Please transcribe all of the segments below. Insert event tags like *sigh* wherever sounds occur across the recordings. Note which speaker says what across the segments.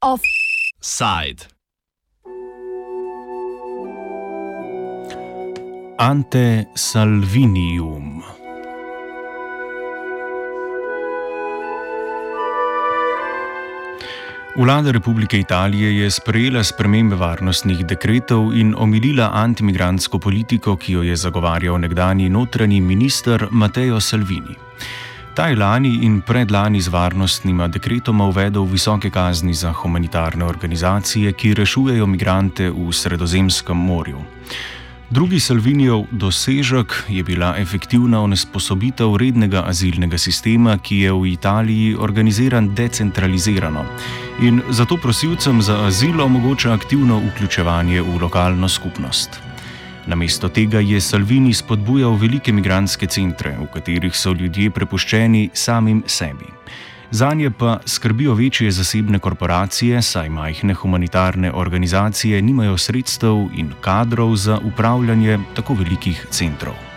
Speaker 1: Offside.
Speaker 2: Ante Salvinium. Vlada Republike Italije je sprejela spremembe varnostnih dekretov in omilila antimigransko politiko, ki jo je zagovarjal nekdani notranji minister Matteo Salvini. Ta je lani in predlani z varnostnima dekretoma uvedel visoke kazni za humanitarne organizacije, ki rešujejo migrante v Sredozemskem morju. Drugi Salvinijev dosežek je bila efektivna onesposobitev rednega azilnega sistema, ki je v Italiji organiziran decentralizirano in zato prosilcem za azil omogoča aktivno vključevanje v lokalno skupnost. Namesto tega je Salvini spodbujal velike migranske centre, v katerih so ljudje prepuščeni samim sebi. Za nje pa skrbijo večje zasebne korporacije, saj majhne humanitarne organizacije nimajo sredstev in kadrov za upravljanje tako velikih centrov.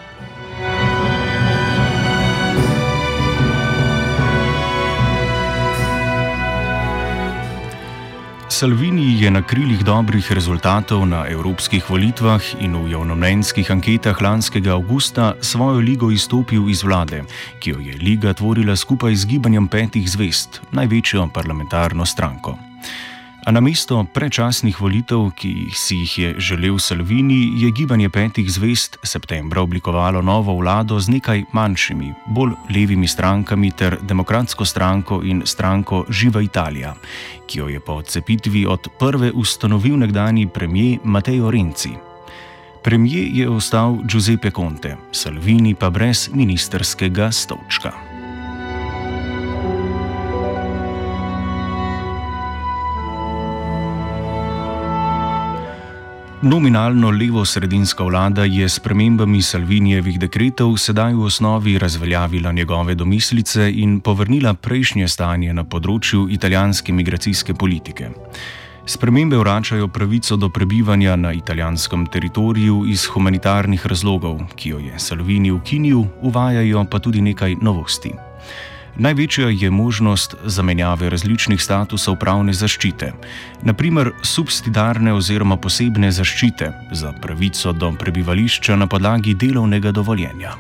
Speaker 2: Salvini je na krilih dobrih rezultatov na evropskih volitvah in v javnomnenjskih anketah lanskega avgusta svojo ligo izstopil iz vlade, ki jo je liga tvorila skupaj z gibanjem petih zvest, največjo parlamentarno stranko. A na mesto prečasnih volitev, ki si jih je želel Salvini, je gibanje petih zvest septembra oblikovalo novo vlado z nekaj manjšimi, bolj levimi strankami ter demokratsko stranko in stranko Živa Italija, ki jo je po odcepitvi od prve ustanovil nekdani premijer Matteo Renzi. Premijer je ostal Giuseppe Conte, Salvini pa brez ministerskega stolčka. Nominalno levo-sredinska vlada je s premembami Salvinijevih dekretov sedaj v osnovi razveljavila njegove domislice in povrnila prejšnje stanje na področju italijanske migracijske politike. Spremembe vračajo pravico do prebivanja na italijanskem teritoriju iz humanitarnih razlogov, ki jo je Salvini ukinil, uvajajo pa tudi nekaj novosti. Največja je možnost zamenjave različnih statusov pravne zaščite, naprimer subsidiarne oziroma posebne zaščite za pravico do prebivališča na podlagi delovnega dovoljenja.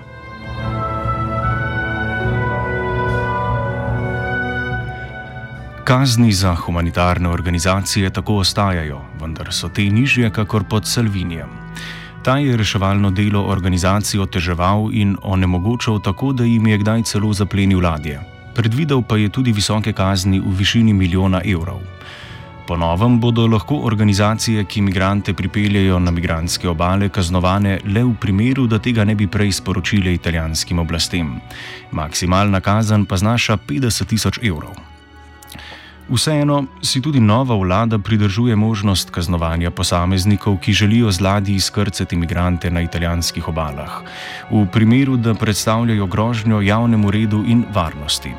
Speaker 2: Kazni za humanitarne organizacije tako ostajajo, vendar so te nižje, kakor pod Salvinijem. Ta je reševalno delo organizacij oteževal in onemogočal tako, da jim je kdaj celo zaplenil ladje. Predvidel pa je tudi visoke kazni v višini milijona evrov. Po novem bodo lahko organizacije, ki imigrante pripeljajo na migranske obale, kaznovane le v primeru, da tega ne bi prej sporočili italijanskim oblastem. Maksimalna kazen pa znaša 50 tisoč evrov. Vseeno si tudi nova vlada pridržuje možnost kaznovanja posameznikov, ki želijo z ladji izkrcati imigrante na italijanskih obalah, v primeru, da predstavljajo grožnjo javnemu redu in varnosti.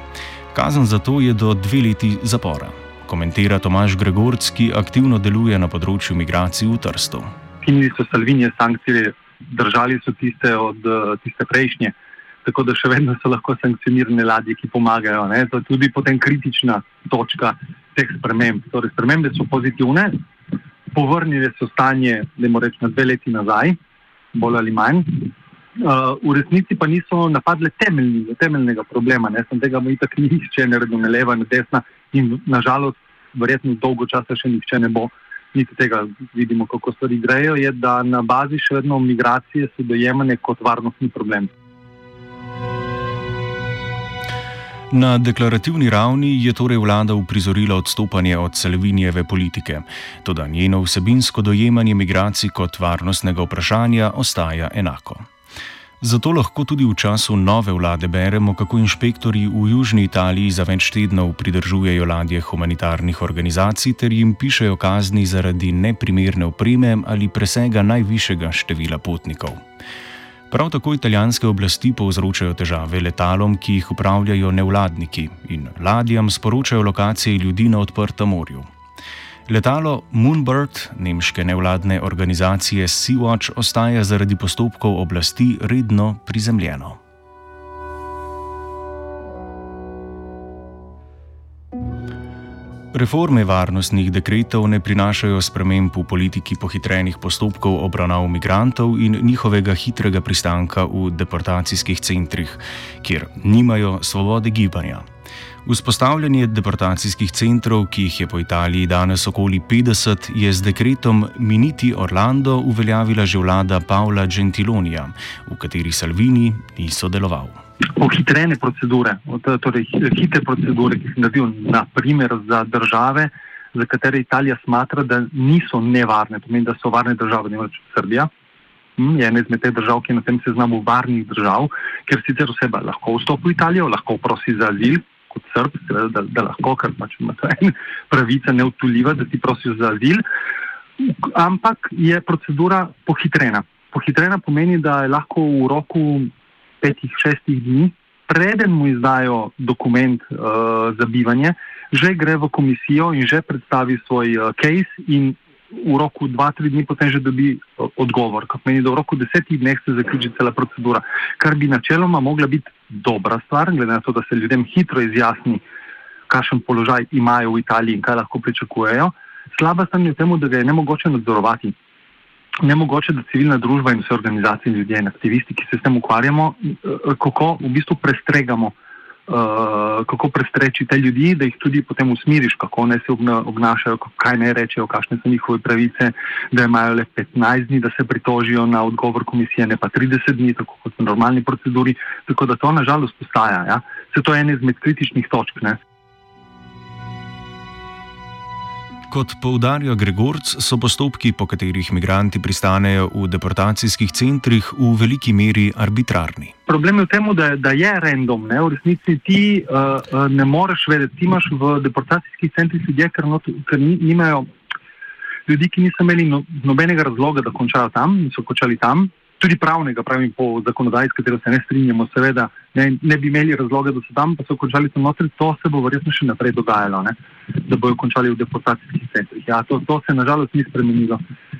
Speaker 2: Kazen za to je do dve leti zapora, komentira Tomaš Gregorc, ki aktivno deluje na področju migracij v Trstu.
Speaker 3: Kinili so salvinje sankcije, držali so tiste od tiste prejšnje tako da še vedno so lahko sankcionirane ladje, ki pomagajo. Ne? To je tudi potem kritična točka teh sprememb. Torej, spremembe so pozitivne, povrnile so stanje, da moramo reči, na dve leti nazaj, bolj ali manj. Uh, v resnici pa niso napadle temeljni, temeljnega problema, ne sem tega mi tako nihče ne redo, ne leva, ne desna in nažalost, verjetno dolgo časa še nihče ne bo, niti tega vidimo, kako stvari grejo, je, da na bazi še vedno migracije so dojemane kot varnostni problem.
Speaker 2: Na deklarativni ravni je torej vlada uprizorila odstopanje od Salvinijeve politike, tudi njeno vsebinsko dojemanje migracij kot varnostnega vprašanja ostaja enako. Zato lahko tudi v času nove vlade beremo, kako inšpektori v Južni Italiji za več tednov pridržujejo ladje humanitarnih organizacij ter jim pišejo kazni zaradi neprimerne opreme ali presega najvišjega števila potnikov. Prav tako italijanske oblasti povzročajo težave letalom, ki jih upravljajo nevladniki in ladjam sporočajo lokacije ljudi na odprtem morju. Letalo Moonbird nemške nevladne organizacije Sea-Watch ostaja zaradi postopkov oblasti redno prizemljeno. Reforme varnostnih dekretov ne prinašajo sprememb v politiki pohitrenih postopkov obravnav migrantov in njihovega hitrega pristanka v deportacijskih centrih, kjer nimajo svobode gibanja. Vzpostavljanje deportacijskih centrov, ki jih je po Italiji danes okoli 50, je z dekretom Miniti Orlando uveljavila že vlada Pavla Gentilonija, v kateri Salvini ni sodeloval.
Speaker 3: Pohitrene procedure, torej hitre procedure, ki se naredijo naprimer za države, za katere Italija smatra, da niso nevarne, pomeni, da so varne države, ne več Srbija. Hm, je ena izmed teh držav, ki je na tem seznamu varnih držav, ker sicer oseba lahko vstopi v Italijo, lahko prosi za azil, kot srb, seveda, da, da lahko, ker pač ima to ena pravica neutuljiva, da ti prosiš za azil. Ampak je procedura pohitrena. Pohitrena pomeni, da je lahko v roku petih, šestih dni, preden mu izdajo dokument uh, za bivanje, že gre v komisijo in že predstavi svoj uh, case in v roku dva, tri dni potem že dobi odgovor. Kar pomeni, da v roku desetih dneh se zaključi cela procedura, kar bi načeloma mogla biti dobra stvar, glede na to, da se ljudem hitro izjasni, kakšen položaj imajo v Italiji in kaj lahko pričakujejo. Slaba stvar je v tem, da ga je ne mogoče nadzorovati. Nemogoče, da civilna družba in vse organizacije, ljudje in aktivisti, ki se s tem ukvarjamo, kako v bistvu prestregamo uh, kako prestreči te ljudi, da jih tudi potem usmiriš, kako naj se obnašajo, kaj naj rečejo, kakšne so njihove pravice, da imajo le 15 dni, da se pritožijo na odgovor komisije, ne pa 30 dni, tako kot v normalni proceduri. Tako da to nažalost postaja. Ja? Se to je ena izmed kritičnih točk. Ne?
Speaker 2: Kot poudarja Gregorc, so postopki, po katerih migranti pristanejo v deportacijskih centrih, v veliki meri arbitrarni.
Speaker 3: Problem je v tem, da, da je random. Ne? V resnici ti uh, ne moreš vedeti. Ti imaš v deportacijskih centrih ljudi, ker, ker nimajo ljudi, ki niso imeli no, nobenega razloga, da končajo tam in so končali tam tudi pravnega, pravim po zakonodaji, s katero se ne strinjamo, seveda ne, ne bi imeli razloga, da so tam, pa so končali tam notri, to se bo verjetno še naprej dogajalo, ne? da bojo končali v deportacijskih centrih. Ja, to, to se nažalost ni spremenilo,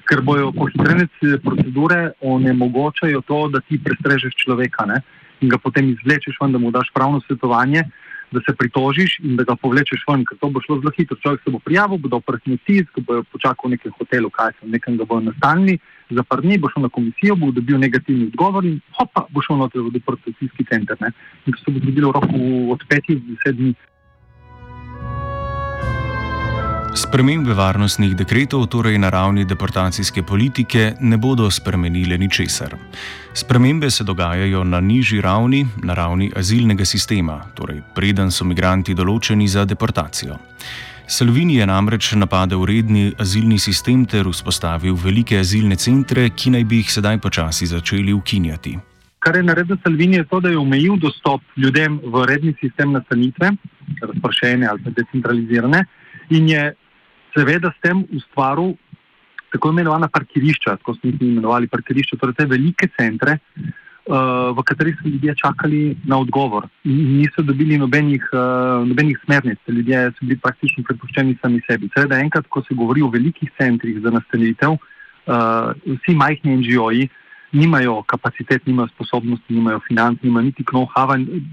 Speaker 3: ker bojo pohitrene procedure onemogočajo to, da ti prestrežeš človeka ne? in ga potem izvlečeš ven, da mu daš pravno svetovanje da se pritožiš in da ga povlečeš ven, ker to bo šlo zelo hitro. Človek se bo prijavil, bo dal prstni tisk, bo počakal v nekem hotelu, kaj se nekam ga bo nastanili, zaprni, bo šel na komisijo, bo dobil negativni odgovor in hopa, bo šel noter v deportacijski center. Ne? In to se bo zgodilo v roku od petih do deset dni.
Speaker 2: Spremembe varnostnih dekretov, torej na ravni deportacijske politike, ne bodo spremenile ničesar. Spremembe se dogajajo na nižji ravni, na ravni azilnega sistema, torej preden so migranti določeni za deportacijo. Salvini je namreč napadel redni azilni sistem ter vzpostavil velike azilne centre, ki naj bi jih sedaj počasi začeli ukinjati.
Speaker 3: Kar je naredil Salvini, je to, da je omejil dostop ljudem v redni sistem nastanitve, razpršene ali decentralizirane, in je seveda s tem ustvaril tako imenovana parkirišča, tako smo jih imenovali parkirišča, torej te velike centre, uh, v katerih so ljudje čakali na odgovor. Niso dobili nobenih, uh, nobenih smernic, ljudje so bili praktično prepuščeni sami sebi. Seveda, enkrat, ko se govori o velikih centrih za nastanitev, uh, vsi majhni NGO-ji nimajo kapacitet, nimajo sposobnosti, nimajo financ, nimajo niti know-how.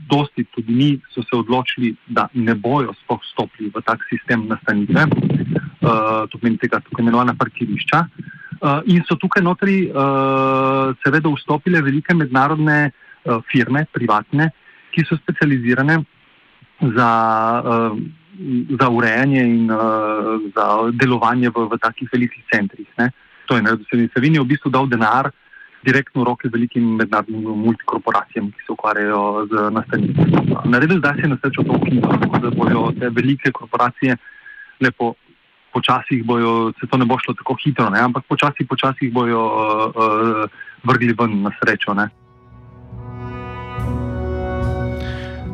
Speaker 3: Dosti tudi mi so se odločili, da ne bojo sploh stopili v tak sistem nastanitve, uh, to pomeni tega tako imenovana parkirišča. Uh, in so tukaj notri uh, seveda vstopile velike mednarodne uh, firme, privatne, ki so specializirane za, uh, za urejanje in uh, za delovanje v, v takih velikih centrih. Ne. To je, da se je v bistvu dal denar uh, direktno v roke velikim mednarodnim multikorporacijam, ki se ukvarjajo z nastanitvijo. Naredili zdaj se je na srečo to ukinilo, da bojo te velike korporacije lepo. Počasih bojo, se to ne bo šlo tako hitro, ne? ampak počasi, počasi bojo uh, uh, vrgli ven na srečo. Ne?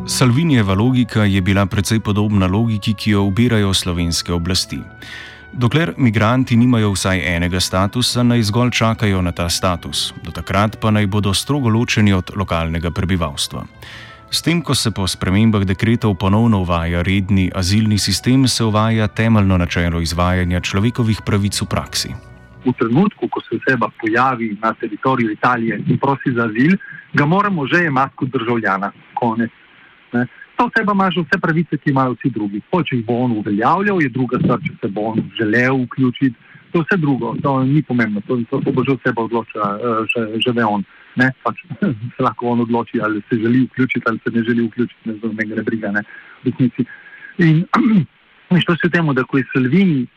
Speaker 2: Salvinijeva logika je bila precej podobna logiki, ki jo ubirajo slovenske oblasti. Dokler migranti nimajo vsaj enega statusa, naj zgolj čakajo na ta status, do takrat pa naj bodo strogo ločeni od lokalnega prebivalstva. S tem, ko se po spremembah dekretov ponovno uvaja redni azilni sistem, se uvaja temeljno načelo izvajanja človekovih pravic v praksi.
Speaker 3: V trenutku, ko se oseba pojavi na teritoriju Italije in prosi za azil, ga moramo že imeti kot državljana. Konec. Ne? Ta oseba ima že vse pravice, ki imajo vsi drugi. Po, če jih bo on uveljavljal, je druga stvar, če se bo on želel vključiti. To je vse drugo, to ni pomembno, to, to, to bo že oseba odločila, uh, že, že ve on. Ne, pač, *laughs* se lahko on odloči, ali se želi vključiti ali se ne želi vključiti, ne znam, ne gre briga, ne, v resnici. In, *clears throat* in što se temu, da ko je Salvini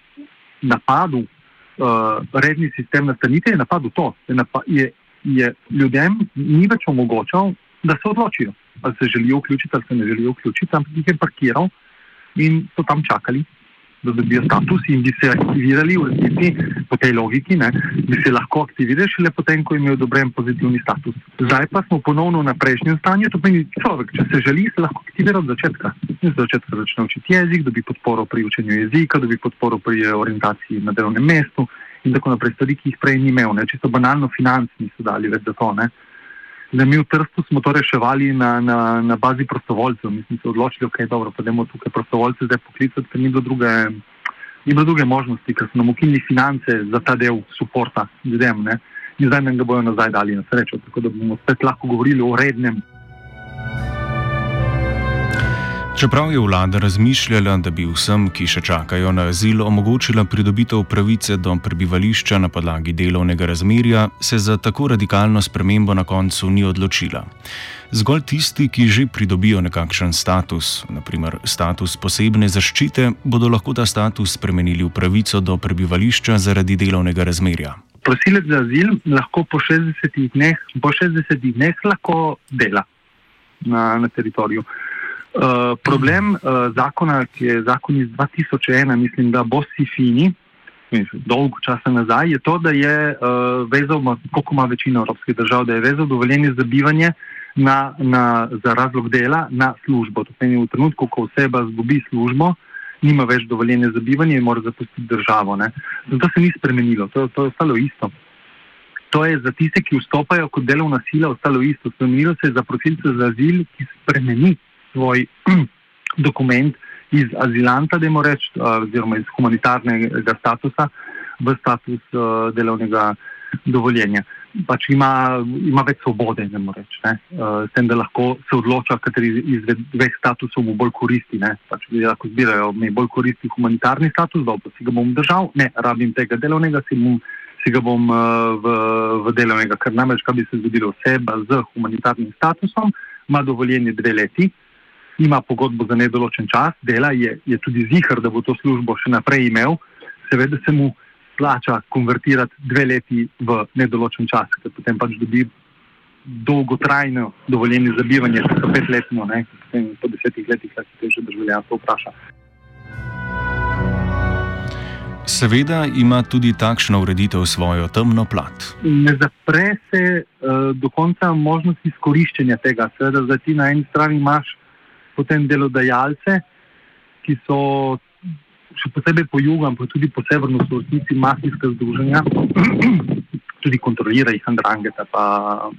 Speaker 3: napadel uh, redni sistem nastanitve, je napadel to, je, napa, je, je ljudem ni več omogočal, da se odločijo, ali se želijo vključiti ali se ne želijo vključiti, ampak jih je parkiral in so tam čakali da dobijo status in bi se aktivirali v resnici po tej logiki, ne, bi se lahko aktivirali šele potem, ko imajo odobren pozitivni status. Zdaj pa smo ponovno na prejšnjem stanju, to pomeni človek, če se želi, se lahko aktivira od začetka. In od začetka začne učiti jezik, dobi podporo pri učenju jezika, dobi podporo pri orientaciji na delovnem mestu in tako naprej, stvari, ki jih prej ni imel, ne, čisto banalno financ niso dali več za to. Ne. Da mi v Trstu smo to reševali na, na, na bazi prostovoljcev. Mi smo se odločili, da okay, je dobro, tukaj prostovoljce zdaj poklicati, ker ni bilo druge, ni bilo druge možnosti, ker so nam ukinili finance za ta del podpora ljudem. Zdaj nam ga bojo nazaj dali na srečo, tako da bomo spet lahko govorili o rednem
Speaker 2: Čeprav je vlada razmišljala, da bi vsem, ki še čakajo na azil, omogočila pridobitev pravice do prebivališča na podlagi delovnega razmerja, se za tako radikalno spremembo na koncu ni odločila. Zgolj tisti, ki že pridobijo nekakšen status, naprimer status posebne zaščite, bodo lahko ta status spremenili v pravico do prebivališča zaradi delovnega razmerja.
Speaker 3: Prosilec za azil lahko po 60 dneh, po 60 dneh lahko dela na, na teritoriju. Uh, problem uh, zakona, ki je zakon iz 2001, mislim, da bo si fini, dolgo časa nazaj, je to, da je uh, vezal, koliko ima večina evropskih držav, da je vezal dovoljenje za bivanje na, na, za razlog dela na službo. To pomeni, v trenutku, ko oseba zgubi službo, nima več dovoljenja za bivanje in mora zapustiti državo. Ne. Zato se ni spremenilo, to, to je ostalo isto. To je za tiste, ki vstopajo kot delovna sila, ostalo isto. Spremenilo se je za prosilce za azil, ki spremeni svoj *clears throat* dokument iz azilanta, da jim rečem, oziroma iz humanitarnega statusa v status uh, delovnega dovoljenja. Pač ima, ima več svobode, ne morem reči, uh, s tem, da lahko se odloča, kateri iz dveh statusov mu bolj koristi. Pač lahko zbirajo, mi bolj koristi humanitarni status, da si ga bom držal, ne rabim tega delovnega, si, bom, si ga bom uh, v, v delovnega, ker namreč, kaj bi se zgodilo, oseba z humanitarnim statusom ima dovoljenje dve leti ima pogodbo za nedoločen čas, dela je, je tudi zihar, da bo to službo še naprej imel, seveda se mu plača konvertirati dve leti v nedoločen čas, ker potem pač dobi dolgotrajno dovoljenje za bivanje, če so petletno, ne, potem po desetih letih se te že državljanstvo vpraša.
Speaker 2: Seveda ima tudi takšna ureditev svojo temno plat.
Speaker 3: Ne zapre se uh, do konca možnost izkoriščanja tega. Seveda, da ti na eni strani imaš potem delodajalce, ki so še posebej po jugu, pa tudi po severnu, so resnici mafijska združenja, *clears throat* tudi kontrolira jih Andrangeta, pa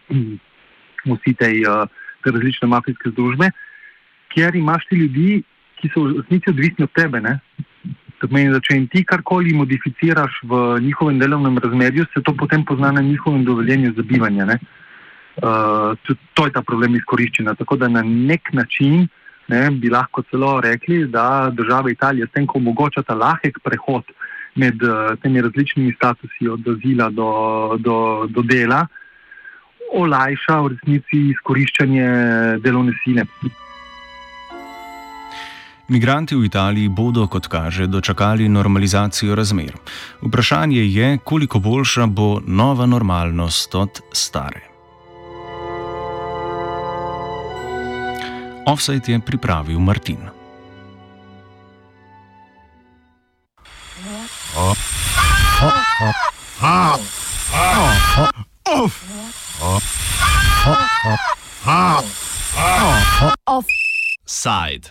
Speaker 3: *clears throat* vsi te, uh, te različne mafijske združbe, kjer imaš ti ljudi, ki so v resnici odvisni od tebe. Ne? To pomeni, da če jim ti karkoli modificiraš v njihovem delovnem razmerju, se to potem pozna na njihovem dovoljenju za bivanje. Uh, to je ta problem izkoriščena. Tako da na nek način ne, bi lahko celo rekli, da država Italija s tem, ko omogoča ta lahek prehod med uh, temi različnimi statusi, od azila do, do, do dela, olajša v resnici izkoriščanje delovne sile.
Speaker 2: Migranti v Italiji bodo, kot kaže, dočakali normalizacijo razmer. Vprašanje je, koliko boljša bo nova normalnost od stare. Offset je pripravil Martin. Offside.